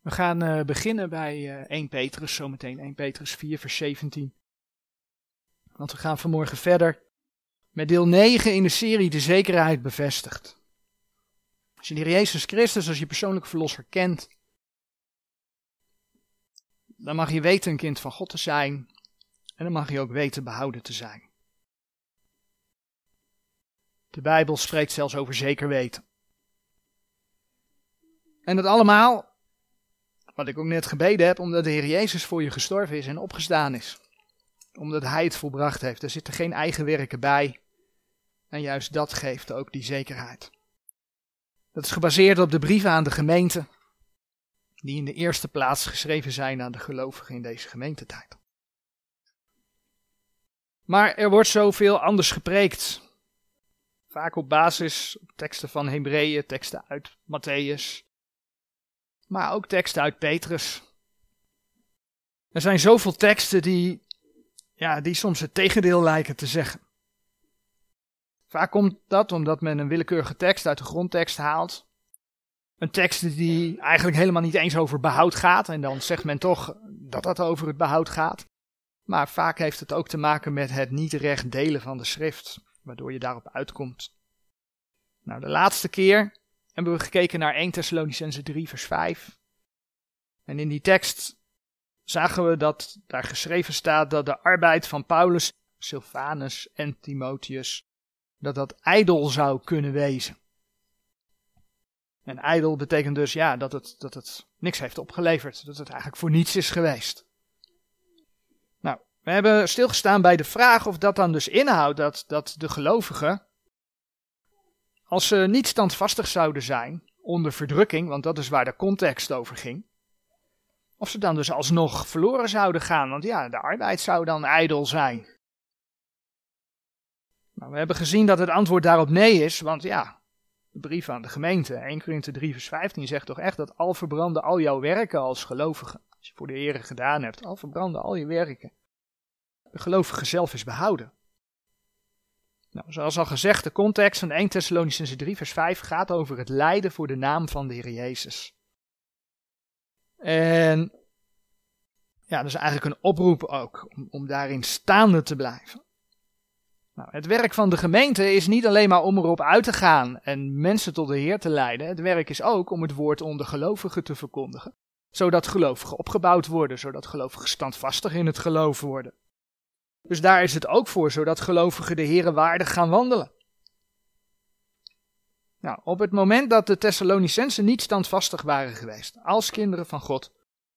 We gaan uh, beginnen bij uh, 1 Petrus, zometeen 1 Petrus 4, vers 17. Want we gaan vanmorgen verder met deel 9 in de serie De Zekerheid Bevestigd. Als je de Heer Jezus Christus als je persoonlijke verlosser kent, dan mag je weten een kind van God te zijn en dan mag je ook weten behouden te zijn. De Bijbel spreekt zelfs over zeker weten. En dat allemaal wat ik ook net gebeden heb, omdat de Heer Jezus voor je gestorven is en opgestaan is. Omdat Hij het volbracht heeft. Er zitten geen eigen werken bij. En juist dat geeft ook die zekerheid. Dat is gebaseerd op de brieven aan de gemeente, die in de eerste plaats geschreven zijn aan de gelovigen in deze gemeentetijd. Maar er wordt zoveel anders gepreekt. Vaak op basis op teksten van Hebreeën, teksten uit Matthäus, maar ook teksten uit Petrus. Er zijn zoveel teksten die, ja, die soms het tegendeel lijken te zeggen. Vaak komt dat omdat men een willekeurige tekst uit de grondtekst haalt. Een tekst die eigenlijk helemaal niet eens over behoud gaat. En dan zegt men toch dat dat over het behoud gaat. Maar vaak heeft het ook te maken met het niet recht delen van de schrift. Waardoor je daarop uitkomt. Nou, de laatste keer hebben we gekeken naar 1 Thessalonicense 3 vers 5. En in die tekst zagen we dat daar geschreven staat dat de arbeid van Paulus, Silvanus en Timotheus, dat dat ijdel zou kunnen wezen. En ijdel betekent dus ja, dat het, dat het niks heeft opgeleverd, dat het eigenlijk voor niets is geweest. Nou, we hebben stilgestaan bij de vraag of dat dan dus inhoudt dat, dat de gelovigen als ze niet standvastig zouden zijn onder verdrukking, want dat is waar de context over ging, of ze dan dus alsnog verloren zouden gaan, want ja, de arbeid zou dan ijdel zijn. Nou, we hebben gezien dat het antwoord daarop nee is, want ja, de brief aan de gemeente, 1 Korinthe 3 vers 15 zegt toch echt dat al verbranden al jouw werken als gelovige, als je voor de Heer gedaan hebt, al verbranden al je werken. De gelovige zelf is behouden. Nou, zoals al gezegd, de context van 1 Thessalonicense 3 vers 5 gaat over het lijden voor de naam van de Heer Jezus. En ja, dat is eigenlijk een oproep ook, om, om daarin staande te blijven. Nou, het werk van de gemeente is niet alleen maar om erop uit te gaan en mensen tot de Heer te leiden. Het werk is ook om het woord onder gelovigen te verkondigen. Zodat gelovigen opgebouwd worden, zodat gelovigen standvastig in het geloof worden. Dus daar is het ook voor, zodat gelovigen de Here waardig gaan wandelen. Nou, op het moment dat de Thessalonicensen niet standvastig waren geweest, als kinderen van God,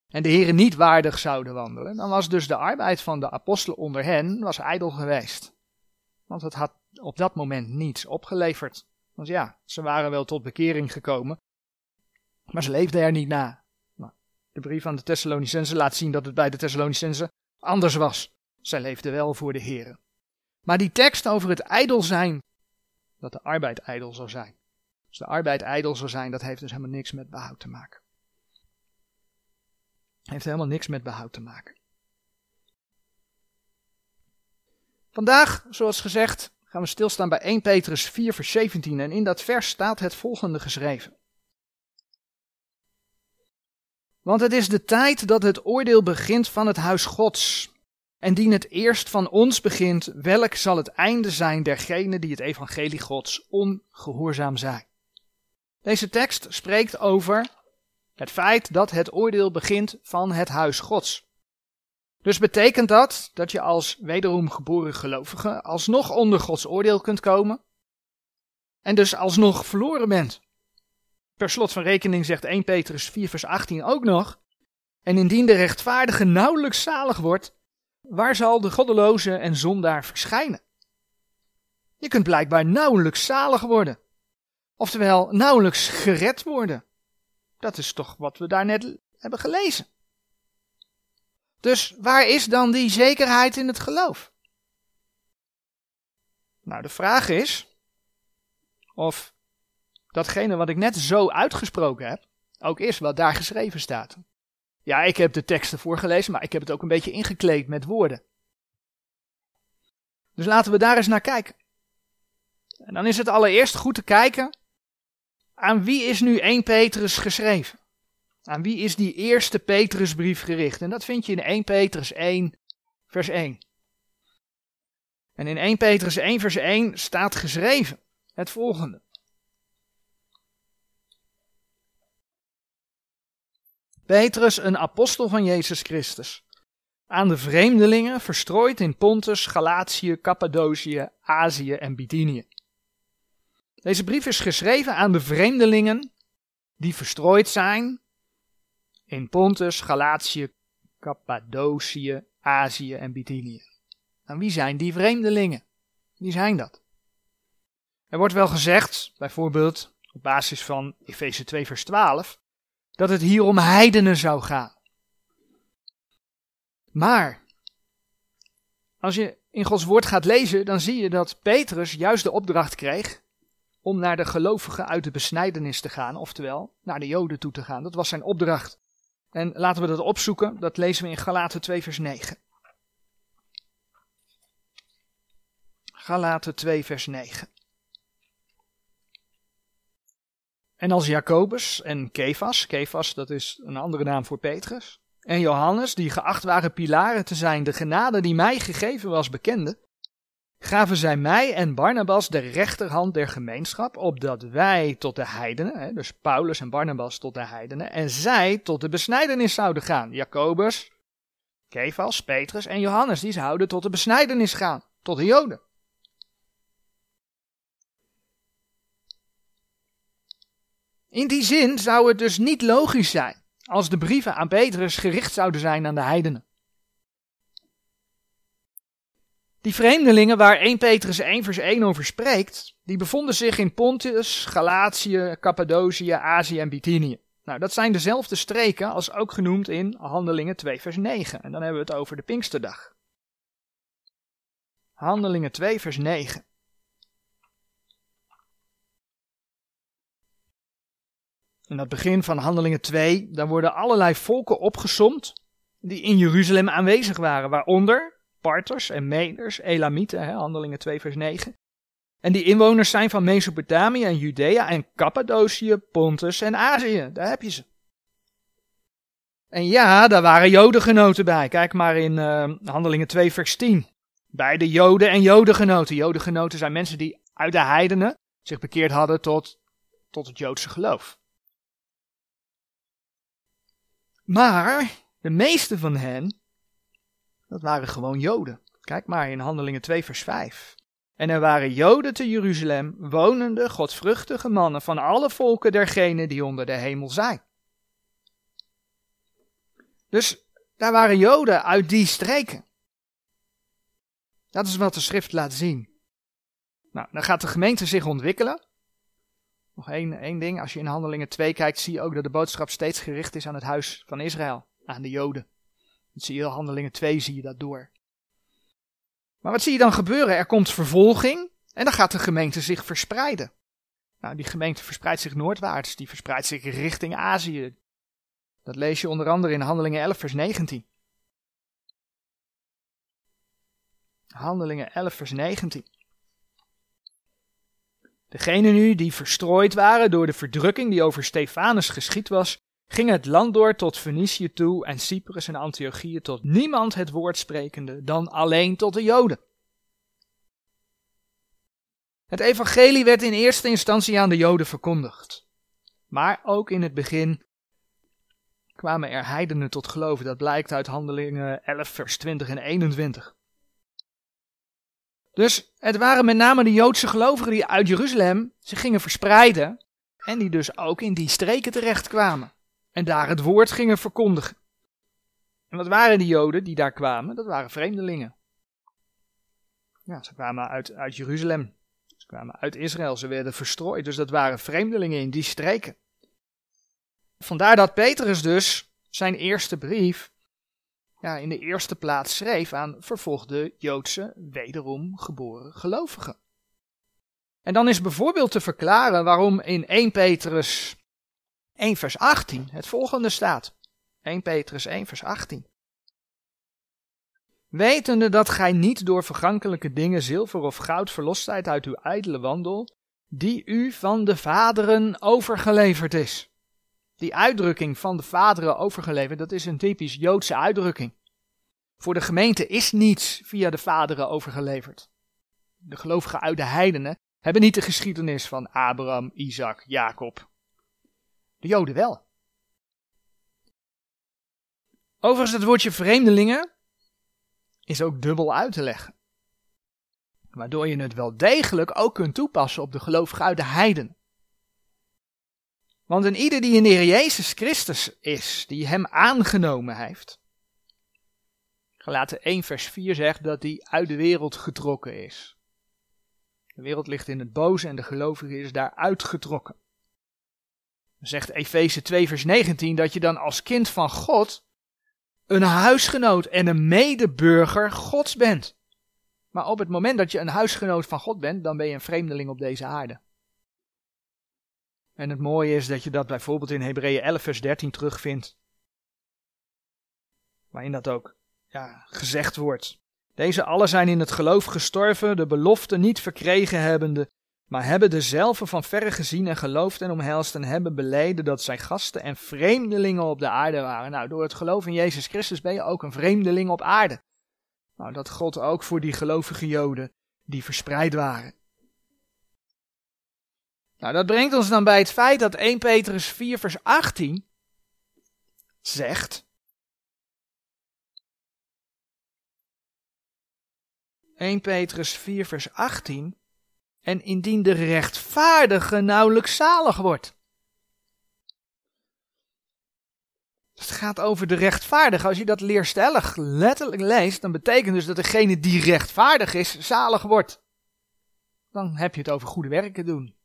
en de Here niet waardig zouden wandelen, dan was dus de arbeid van de apostelen onder hen was ijdel geweest. Want het had op dat moment niets opgeleverd. Want ja, ze waren wel tot bekering gekomen, maar ze leefden er niet na. Nou, de brief aan de Thessalonicensen laat zien dat het bij de Thessalonicensen anders was. Zij leefden wel voor de Here. Maar die tekst over het ijdel zijn, dat de arbeid ijdel zou zijn. Als de arbeid ijdel zou zijn, dat heeft dus helemaal niks met behoud te maken. Heeft helemaal niks met behoud te maken. Vandaag, zoals gezegd, gaan we stilstaan bij 1 Petrus 4 vers 17 en in dat vers staat het volgende geschreven. Want het is de tijd dat het oordeel begint van het huis Gods. En dien het eerst van ons begint, welk zal het einde zijn dergenen die het evangelie Gods ongehoorzaam zijn. Deze tekst spreekt over het feit dat het oordeel begint van het huis Gods. Dus betekent dat dat je als wederom geboren gelovige alsnog onder Gods oordeel kunt komen en dus alsnog verloren bent. Per slot van rekening zegt 1 Petrus 4 vers 18 ook nog, en indien de rechtvaardige nauwelijks zalig wordt, waar zal de goddeloze en zondaar verschijnen? Je kunt blijkbaar nauwelijks zalig worden. Oftewel, nauwelijks gered worden. Dat is toch wat we daar net hebben gelezen. Dus waar is dan die zekerheid in het geloof? Nou, de vraag is of datgene wat ik net zo uitgesproken heb, ook is wat daar geschreven staat. Ja, ik heb de teksten voorgelezen, maar ik heb het ook een beetje ingekleed met woorden. Dus laten we daar eens naar kijken. En dan is het allereerst goed te kijken aan wie is nu 1 Petrus geschreven. Aan wie is die eerste Petrusbrief gericht? En dat vind je in 1 Petrus 1, vers 1. En in 1 Petrus 1, vers 1 staat geschreven het volgende. Petrus, een apostel van Jezus Christus, aan de vreemdelingen verstrooid in Pontus, Galatië, Cappadocië, Azië en Bithynië. Deze brief is geschreven aan de vreemdelingen die verstrooid zijn in Pontus, Galatië, Cappadocië, Azië en Bithynië. En wie zijn die vreemdelingen? Wie zijn dat? Er wordt wel gezegd, bijvoorbeeld op basis van Efeze 2 vers 12, dat het hier om heidenen zou gaan. Maar, als je in Gods woord gaat lezen, dan zie je dat Petrus juist de opdracht kreeg om naar de gelovigen uit de besnijdenis te gaan, oftewel naar de Joden toe te gaan. Dat was zijn opdracht. En laten we dat opzoeken, dat lezen we in Galaten 2 vers 9. Galaten 2 vers 9. En als Jacobus en Kefas, Kefas dat is een andere naam voor Petrus, en Johannes, die geacht waren pilaren te zijn, de genade die mij gegeven was, bekende, gaven zij mij en Barnabas de rechterhand der gemeenschap, opdat wij tot de heidenen, dus Paulus en Barnabas tot de heidenen, en zij tot de besnijdenis zouden gaan. Jacobus, Kefas, Petrus en Johannes, die zouden tot de besnijdenis gaan, tot de Joden. In die zin zou het dus niet logisch zijn als de brieven aan Petrus gericht zouden zijn aan de heidenen. Die vreemdelingen waar 1 Petrus 1 vers 1 over spreekt, die bevonden zich in Pontus, Galatië, Cappadocië, Azië en Bithynië. Nou, dat zijn dezelfde streken als ook genoemd in Handelingen 2 vers 9. En dan hebben we het over de Pinksterdag. Handelingen 2 vers 9. In het begin van Handelingen 2, dan worden allerlei volken opgesomd die in Jeruzalem aanwezig waren, waaronder Parters en Meders, Elamieten, hè, Handelingen 2 vers 9. En die inwoners zijn van Mesopotamië en Judea en Cappadocië, Pontus en Azië. Daar heb je ze. En ja, daar waren jodengenoten bij. Kijk maar in uh, Handelingen 2 vers 10. Beide joden en jodengenoten. Jodengenoten zijn mensen die uit de heidenen zich bekeerd hadden tot, tot het joodse geloof. Maar de meeste van hen, dat waren gewoon Joden. Kijk maar in Handelingen 2, vers 5. En er waren Joden te Jeruzalem, wonende, godvruchtige mannen van alle volken dergenen die onder de hemel zijn. Dus daar waren Joden uit die streken. Dat is wat de schrift laat zien. Nou, dan gaat de gemeente zich ontwikkelen. Nog één, één ding, als je in Handelingen 2 kijkt, zie je ook dat de boodschap steeds gericht is aan het huis van Israël, aan de Joden. Dat zie je in Handelingen 2 zie je dat door. Maar wat zie je dan gebeuren? Er komt vervolging en dan gaat de gemeente zich verspreiden. Nou, die gemeente verspreidt zich noordwaarts, die verspreidt zich richting Azië. Dat lees je onder andere in Handelingen 11, vers 19. Handelingen 11, vers 19. Degenen nu die verstrooid waren door de verdrukking die over Stefanus geschied was, gingen het land door tot Fenicië toe en Cyprus en Antiochië tot niemand het woord sprekende dan alleen tot de Joden. Het evangelie werd in eerste instantie aan de Joden verkondigd. Maar ook in het begin kwamen er heidenen tot geloven. Dat blijkt uit Handelingen 11, vers 20 en 21. Dus het waren met name de Joodse gelovigen die uit Jeruzalem zich gingen verspreiden en die dus ook in die streken terechtkwamen en daar het woord gingen verkondigen. En wat waren die Joden die daar kwamen? Dat waren vreemdelingen. Ja, ze kwamen uit, uit Jeruzalem. Ze kwamen uit Israël. Ze werden verstrooid. Dus dat waren vreemdelingen in die streken. Vandaar dat Petrus dus zijn eerste brief ja, in de eerste plaats schreef aan vervolgde Joodse, wederom geboren gelovigen. En dan is bijvoorbeeld te verklaren waarom in 1 Petrus 1 vers 18 het volgende staat. 1 Petrus 1 vers 18. Wetende dat gij niet door vergankelijke dingen zilver of goud verlost zijt uit uw ijdele wandel, die u van de vaderen overgeleverd is Die uitdrukking van de vaderen overgeleverd, dat is een typisch Joodse uitdrukking. Voor de gemeente is niets via de vaderen overgeleverd. De gelovigen uit de heidenen hebben niet de geschiedenis van Abraham, Isaac, Jacob. De Joden wel. Overigens, het woordje vreemdelingen is ook dubbel uit te leggen. Waardoor je het wel degelijk ook kunt toepassen op de gelovigen uit de heiden. Want een ieder die in de Jezus Christus is, die hem aangenomen heeft. Gelaten 1 vers 4 zegt dat hij uit de wereld getrokken is. De wereld ligt in het boze en de gelovige is daar uitgetrokken. Dan zegt Efeze 2 vers 19 dat je dan als kind van God een huisgenoot en een medeburger Gods bent. Maar op het moment dat je een huisgenoot van God bent, dan ben je een vreemdeling op deze aarde. En het mooie is dat je dat bijvoorbeeld in Hebreeën 11 vers 13 terugvindt. Waarin dat ook ja, gezegd wordt. Deze allen zijn in het geloof gestorven, de belofte niet verkregen hebbende, maar hebben dezelfde van verre gezien en geloofd en omhelst en hebben beleden dat zij gasten en vreemdelingen op de aarde waren. Nou, door het geloof in Jezus Christus ben je ook een vreemdeling op aarde. Nou, dat God ook voor die gelovige Joden die verspreid waren. Nou, dat brengt ons dan bij het feit dat 1 Petrus 4 vers 18 zegt 1 Petrus 4 vers 18 en indien de rechtvaardige nauwelijks zalig wordt. Het gaat over de rechtvaardige. Als je dat leerstellig letterlijk leest, dan betekent dus dat degene die rechtvaardig is, zalig wordt. Dan heb je het over goede werken doen.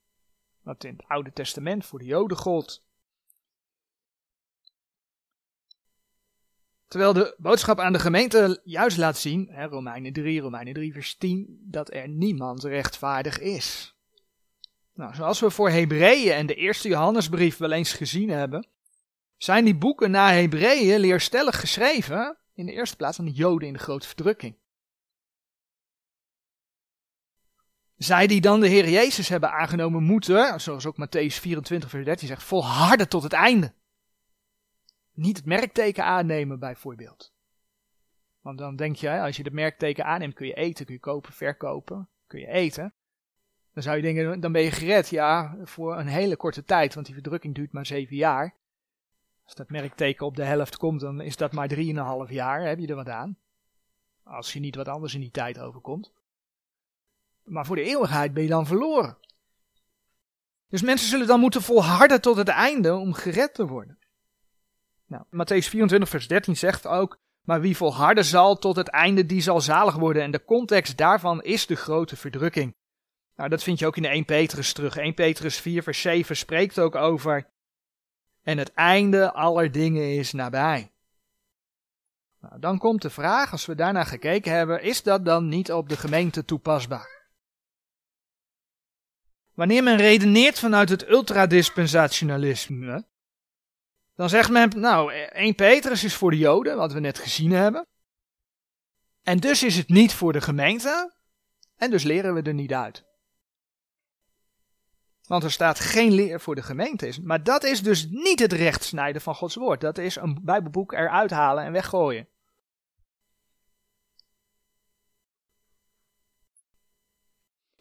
Wat in het Oude Testament voor de Joden gold. Terwijl de boodschap aan de gemeente juist laat zien, hè, Romeinen 3, Romeinen 3 vers 10, dat er niemand rechtvaardig is. Nou, zoals we voor Hebreeën en de eerste Johannesbrief wel eens gezien hebben, zijn die boeken na Hebreeën leerstellig geschreven, in de eerste plaats aan de Joden in de grote verdrukking. Zij die dan de Heer Jezus hebben aangenomen moeten, zoals ook Matthäus 24 vers 13 zegt, volharden tot het einde niet het merkteken aannemen bijvoorbeeld. Want dan denk je, als je het merkteken aanneemt, kun je eten, kun je kopen, verkopen, kun je eten. Dan zou je denken, dan ben je gered, ja, voor een hele korte tijd, want die verdrukking duurt maar zeven jaar. Als dat merkteken op de helft komt, dan is dat maar drieënhalf jaar, heb je er wat aan. Als je niet wat anders in die tijd overkomt. Maar voor de eeuwigheid ben je dan verloren. Dus mensen zullen dan moeten volharden tot het einde om gered te worden. Nou, Matthäus 24, vers 13 zegt ook, maar wie volharden zal tot het einde, die zal zalig worden. En de context daarvan is de grote verdrukking. Nou, dat vind je ook in de 1 Petrus terug. 1 Petrus 4, vers 7 spreekt ook over. En het einde aller dingen is nabij. Nou, dan komt de vraag, als we daarna gekeken hebben, is dat dan niet op de gemeente toepasbaar? Wanneer men redeneert vanuit het ultradispensationalisme, dan zegt men, nou, 1 Petrus is voor de Joden, wat we net gezien hebben. En dus is het niet voor de gemeente. En dus leren we er niet uit. Want er staat geen leer voor de gemeente. Maar dat is dus niet het rechtsnijden van Gods woord. Dat is een Bijbelboek eruit halen en weggooien.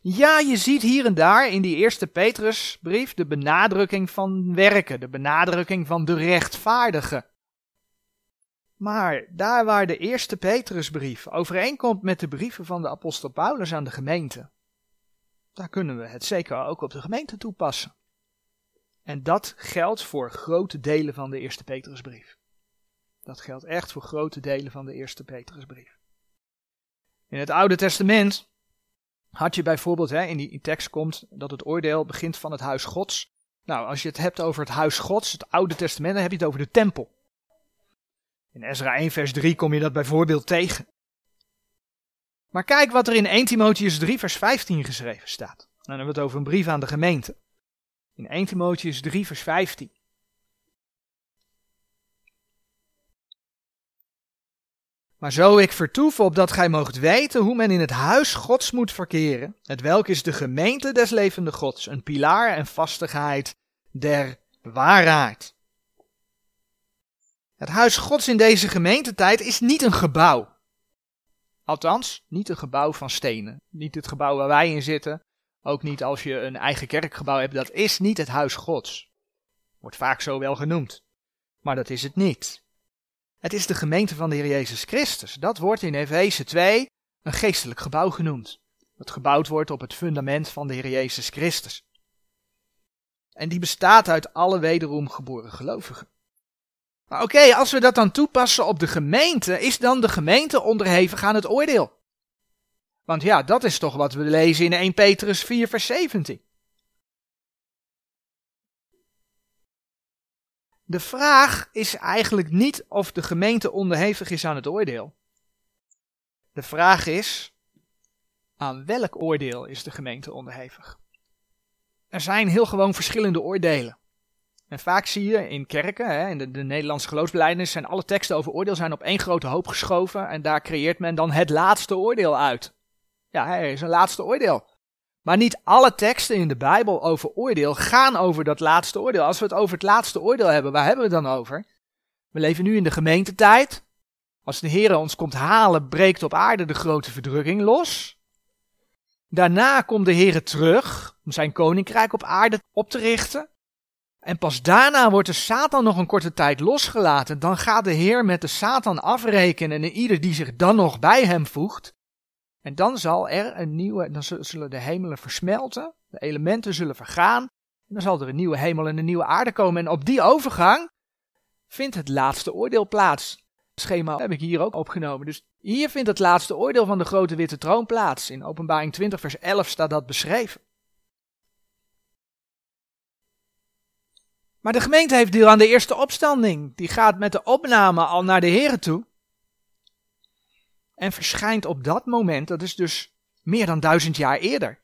Ja, je ziet hier en daar in die eerste Petrusbrief de benadrukking van werken, de benadrukking van de rechtvaardige. Maar daar waar de eerste Petrusbrief overeenkomt met de brieven van de apostel Paulus aan de gemeente, daar kunnen we het zeker ook op de gemeente toepassen. En dat geldt voor grote delen van de eerste Petrusbrief. Dat geldt echt voor grote delen van de eerste Petrusbrief. In het Oude Testament had je bijvoorbeeld, hè, in die tekst komt dat het oordeel begint van het huis Gods. Nou, als je het hebt over het huis Gods, het Oude Testament, dan heb je het over de tempel. In Ezra 1 vers 3 kom je dat bijvoorbeeld tegen. Maar kijk wat er in 1 Timotheus 3 vers 15 geschreven staat. Dan hebben we het over een brief aan de gemeente. In 1 Timotheus 3 vers 15. Maar zo ik vertoef op dat gij moogt weten hoe men in het huis Gods moet verkeren, het welk is de gemeente des levende Gods, een pilaar en vastigheid der waarheid. Het huis Gods in deze gemeentetijd is niet een gebouw. Althans, niet een gebouw van stenen. Niet het gebouw waar wij in zitten. Ook niet als je een eigen kerkgebouw hebt. Dat is niet het huis Gods. Wordt vaak zo wel genoemd. Maar dat is het niet. Het is de gemeente van de Heer Jezus Christus. Dat wordt in Efeze 2 een geestelijk gebouw genoemd. Dat gebouwd wordt op het fundament van de Heer Jezus Christus. En die bestaat uit alle wederom geboren gelovigen. Maar oké, als we dat dan toepassen op de gemeente, is dan de gemeente onderhevig aan het oordeel? Want ja, dat is toch wat we lezen in 1 Petrus 4, vers 17. De vraag is eigenlijk niet of de gemeente onderhevig is aan het oordeel. De vraag is, aan welk oordeel is de gemeente onderhevig? Er zijn heel gewoon verschillende oordelen. En vaak zie je in kerken, hè, in de, de Nederlandse geloofsbelijdenis, zijn alle teksten over oordeel zijn op één grote hoop geschoven. En daar creëert men dan het laatste oordeel uit. Ja, er is een laatste oordeel. Maar niet alle teksten in de Bijbel over oordeel gaan over dat laatste oordeel. Als we het over het laatste oordeel hebben, waar hebben we het dan over? We leven nu in de gemeentetijd. Als de Heer ons komt halen, breekt op aarde de grote verdrukking los. Daarna komt de Heer terug om zijn koninkrijk op aarde op te richten. En pas daarna wordt de Satan nog een korte tijd losgelaten. Dan gaat de Heer met de Satan afrekenen en ieder die zich dan nog bij hem voegt. En dan zal er een nieuwe, dan zullen de hemelen versmelten, de elementen zullen vergaan. En dan zal er een nieuwe hemel en een nieuwe aarde komen. En op die overgang vindt het laatste oordeel plaats. Het schema heb ik hier ook opgenomen. Dus hier vindt het laatste oordeel van de grote witte troon plaats. In Openbaring 20, vers 11 staat dat beschreven. Maar de gemeente heeft deel aan de eerste opstanding. Die gaat met de opname al naar de Heren toe. En verschijnt op dat moment, dat is dus meer dan duizend jaar eerder,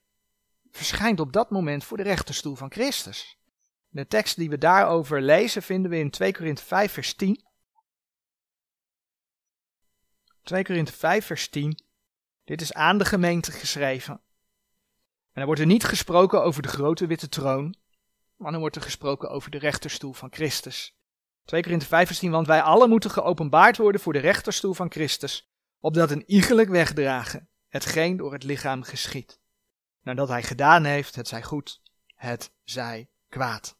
verschijnt op dat moment voor de rechterstoel van Christus. De tekst die we daarover lezen vinden we in 2 Korinthe 5 vers 10. 2 Korinthe 5 vers 10. Dit is aan de gemeente geschreven. En er wordt er niet gesproken over de grote witte troon, maar dan wordt er gesproken over de rechterstoel van Christus. 2 Korinthe 5 vers 10, want wij allen moeten geopenbaard worden voor de rechterstoel van Christus, opdat een iegelijk wegdragen hetgeen door het lichaam geschiet. Nadat hij gedaan heeft, het zij goed, het zij kwaad.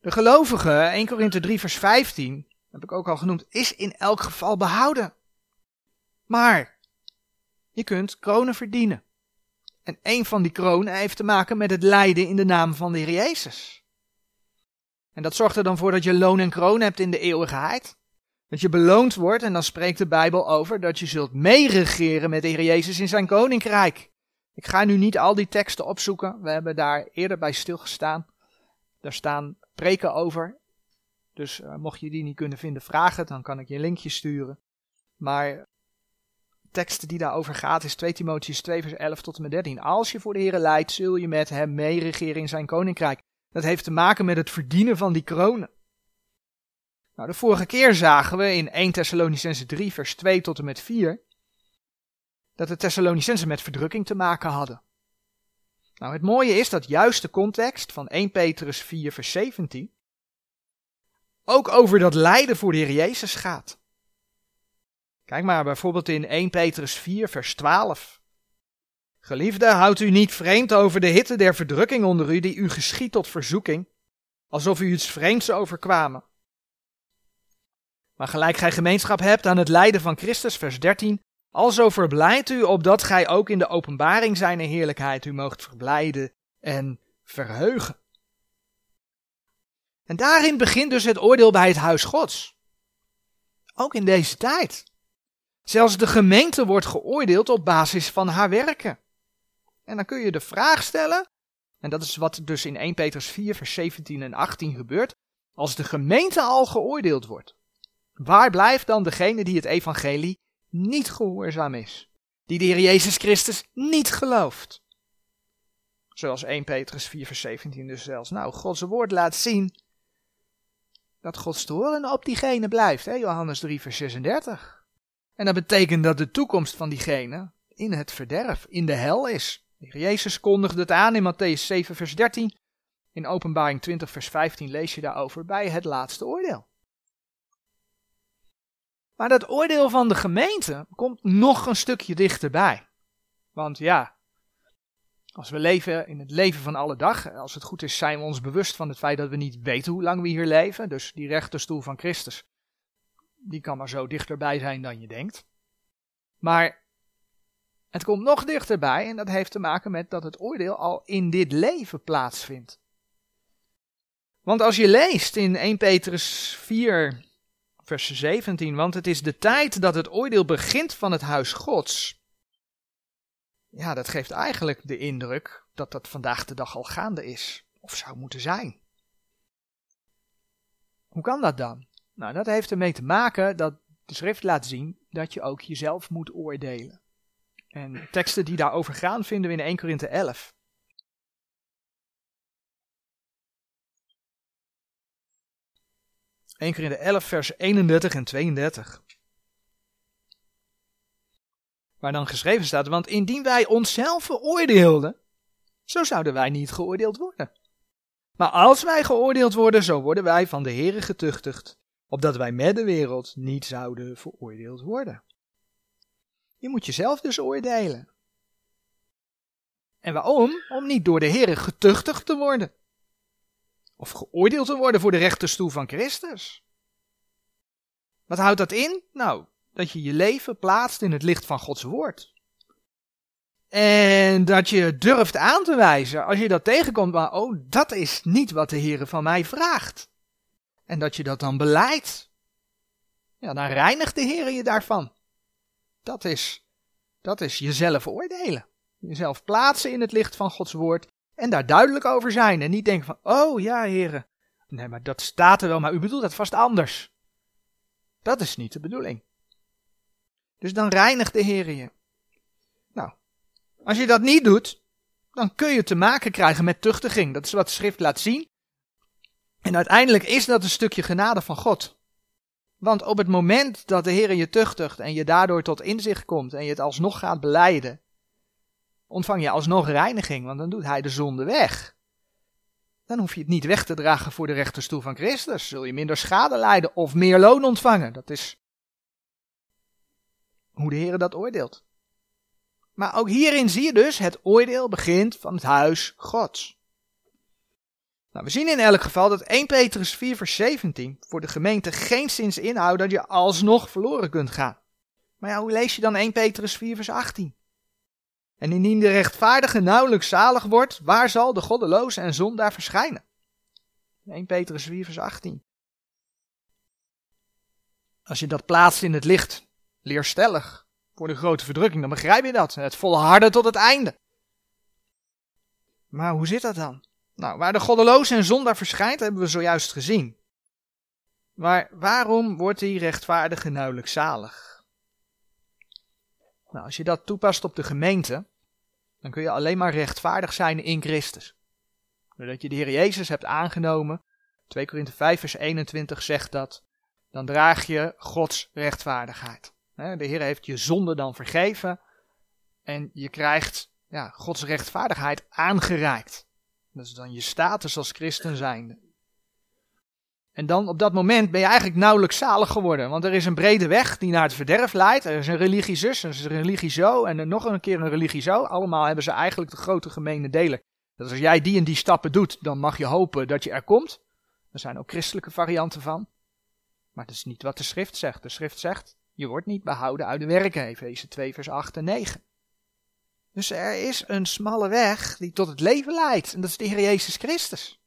De gelovige, 1 Korinthe 3 vers 15, heb ik ook al genoemd, is in elk geval behouden. Maar je kunt kronen verdienen. En een van die kronen heeft te maken met het lijden in de naam van de Heer Jezus. En dat zorgt er dan voor dat je loon en kroon hebt in de eeuwigheid. Dat je beloond wordt, en dan spreekt de Bijbel over dat je zult meeregeren met de Heer Jezus in zijn koninkrijk. Ik ga nu niet al die teksten opzoeken, we hebben daar eerder bij stilgestaan. Daar staan preken over. Dus uh, mocht je die niet kunnen vinden, vraag het, dan kan ik je een linkje sturen. Maar tekst die daarover gaat is 2 Timotheus 2 vers 11 tot en met 13. Als je voor de Heer leidt, zul je met hem meeregeren in zijn koninkrijk. Dat heeft te maken met het verdienen van die kronen. Nou, de vorige keer zagen we in 1 Thessalonicense 3 vers 2 tot en met 4 dat de Thessalonicensen met verdrukking te maken hadden. Nou, het mooie is dat juist de context van 1 Petrus 4 vers 17 ook over dat lijden voor de Heer Jezus gaat. Kijk maar bijvoorbeeld in 1 Petrus 4, vers 12. Geliefde, houdt u niet vreemd over de hitte der verdrukking onder u, die u geschiet tot verzoeking, alsof u iets vreemds overkwamen. Maar gelijk gij gemeenschap hebt aan het lijden van Christus, vers 13, alzo verblijdt u, opdat gij ook in de openbaring zijn heerlijkheid u moogt verblijden en verheugen. En daarin begint dus het oordeel bij het huis Gods. Ook in deze tijd. Zelfs de gemeente wordt geoordeeld op basis van haar werken. En dan kun je de vraag stellen, en dat is wat dus in 1 Petrus 4, vers 17 en 18 gebeurt, als de gemeente al geoordeeld wordt, waar blijft dan degene die het evangelie niet gehoorzaam is? Die de Heer Jezus Christus niet gelooft? Zoals 1 Petrus 4, vers 17 dus zelfs. Nou, Gods woord laat zien dat Gods toren op diegene blijft. Hè? Johannes 3, vers 36. En dat betekent dat de toekomst van diegene in het verderf, in de hel is. Jezus kondigde het aan in Matthäus 7, vers 13. In Openbaring 20, vers 15 lees je daarover bij het laatste oordeel. Maar dat oordeel van de gemeente komt nog een stukje dichterbij. Want ja, als we leven in het leven van alle dag, als het goed is, zijn we ons bewust van het feit dat we niet weten hoe lang we hier leven. Dus die rechterstoel van Christus, die kan maar zo dichterbij zijn dan je denkt. Maar het komt nog dichterbij en dat heeft te maken met dat het oordeel al in dit leven plaatsvindt. Want als je leest in 1 Petrus 4, vers 17, want het is de tijd dat het oordeel begint van het huis Gods. Ja, dat geeft eigenlijk de indruk dat dat vandaag de dag al gaande is, of zou moeten zijn. Hoe kan dat dan? Nou, dat heeft ermee te maken dat de schrift laat zien dat je ook jezelf moet oordelen. En teksten die daarover gaan vinden we in 1 Korinthe 11. Eén keer in de 11 vers 31 en 32. Waar dan geschreven staat, want indien wij onszelf veroordeelden, zo zouden wij niet geoordeeld worden. Maar als wij geoordeeld worden, zo worden wij van de Here getuchtigd, opdat wij met de wereld niet zouden veroordeeld worden. Je moet jezelf dus oordelen. En waarom? Om niet door de Heer getuchtigd te worden. Of geoordeeld te worden voor de rechterstoel van Christus. Wat houdt dat in? Nou, dat je je leven plaatst in het licht van Gods woord. En dat je durft aan te wijzen als je dat tegenkomt, maar oh, dat is niet wat de Heer van mij vraagt. En dat je dat dan beleidt. Ja, dan reinigt de Heer je daarvan. Dat is, dat is jezelf oordelen. Jezelf plaatsen in het licht van Gods woord en daar duidelijk over zijn. En niet denken van, oh ja, heren. Nee, maar dat staat er wel, maar u bedoelt dat vast anders. Dat is niet de bedoeling. Dus dan reinigt de Heer je. Nou, als je dat niet doet, dan kun je te maken krijgen met tuchtiging. Dat is wat de schrift laat zien. En uiteindelijk is dat een stukje genade van God. Want op het moment dat de Heer je tuchtigt en je daardoor tot inzicht komt en je het alsnog gaat beleiden, ontvang je alsnog reiniging, want dan doet Hij de zonde weg. Dan hoef je het niet weg te dragen voor de rechterstoel van Christus. Zul je minder schade lijden of meer loon ontvangen. Dat is hoe de Heer dat oordeelt. Maar ook hierin zie je dus, het oordeel begint van het huis Gods. Nou, we zien in elk geval dat 1 Petrus 4 vers 17 voor de gemeente geen zins inhoudt dat je alsnog verloren kunt gaan. Maar ja, hoe lees je dan 1 Petrus 4 vers 18? En indien de rechtvaardige nauwelijks zalig wordt, waar zal de goddeloze en zondaar verschijnen? 1 Petrus 4 vers 18. Als je dat plaatst in het licht, leerstellig, voor de grote verdrukking, dan begrijp je dat. Het volharden tot het einde. Maar hoe zit dat dan? Nou, waar de goddeloze en zondaar verschijnt, hebben we zojuist gezien. Maar waarom wordt die rechtvaardige nauwelijks zalig? Nou, als je dat toepast op de gemeente, dan kun je alleen maar rechtvaardig zijn in Christus. Doordat je de Heer Jezus hebt aangenomen, 2 Korinthe 5 vers 21 zegt dat, dan draag je Gods rechtvaardigheid. De Heer heeft je zonde dan vergeven en je krijgt ja, Gods rechtvaardigheid aangereikt. Dat is dan je status als christen zijnde. En dan op dat moment ben je eigenlijk nauwelijks zalig geworden. Want er is een brede weg die naar het verderf leidt. Er is een religie zus, er is een religie zo en nog een keer een religie zo. Allemaal hebben ze eigenlijk de grote gemene delen. Dat als jij die en die stappen doet, dan mag je hopen dat je er komt. Er zijn ook christelijke varianten van. Maar dat is niet wat de schrift zegt. De schrift zegt, je wordt niet behouden uit de werken. Efeze 2 vers 8 en 9. Dus er is een smalle weg die tot het leven leidt. En dat is de Heer Jezus Christus.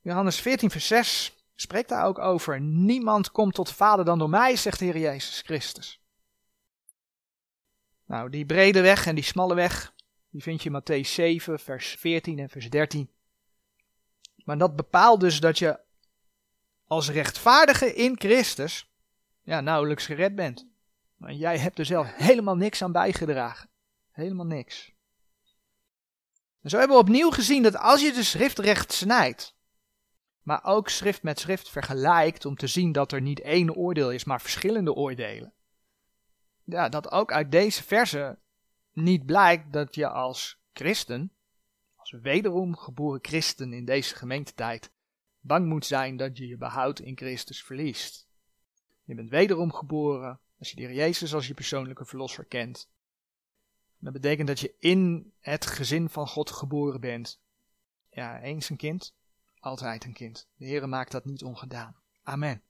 Johannes 14, vers 6 spreekt daar ook over. Niemand komt tot de Vader dan door mij, zegt de Heer Jezus Christus. Nou, die brede weg en die smalle weg, die vind je in Matthäus 7, vers 14 en vers 13. Maar dat bepaalt dus dat je als rechtvaardige in Christus ja, nauwelijks gered bent. Want jij hebt er zelf helemaal niks aan bijgedragen. Helemaal niks. En zo hebben we opnieuw gezien dat als je de schrift recht snijdt, maar ook schrift met schrift vergelijkt om te zien dat er niet één oordeel is, maar verschillende oordelen. Ja, dat ook uit deze verse niet blijkt dat je als christen, als wederom geboren christen in deze gemeentetijd bang moet zijn dat je je behoud in Christus verliest. Je bent wederom geboren als je de Jezus als je persoonlijke verlosser kent. Dat betekent dat je in het gezin van God geboren bent. Ja, eens een kind, altijd een kind. De Heer maakt dat niet ongedaan. Amen.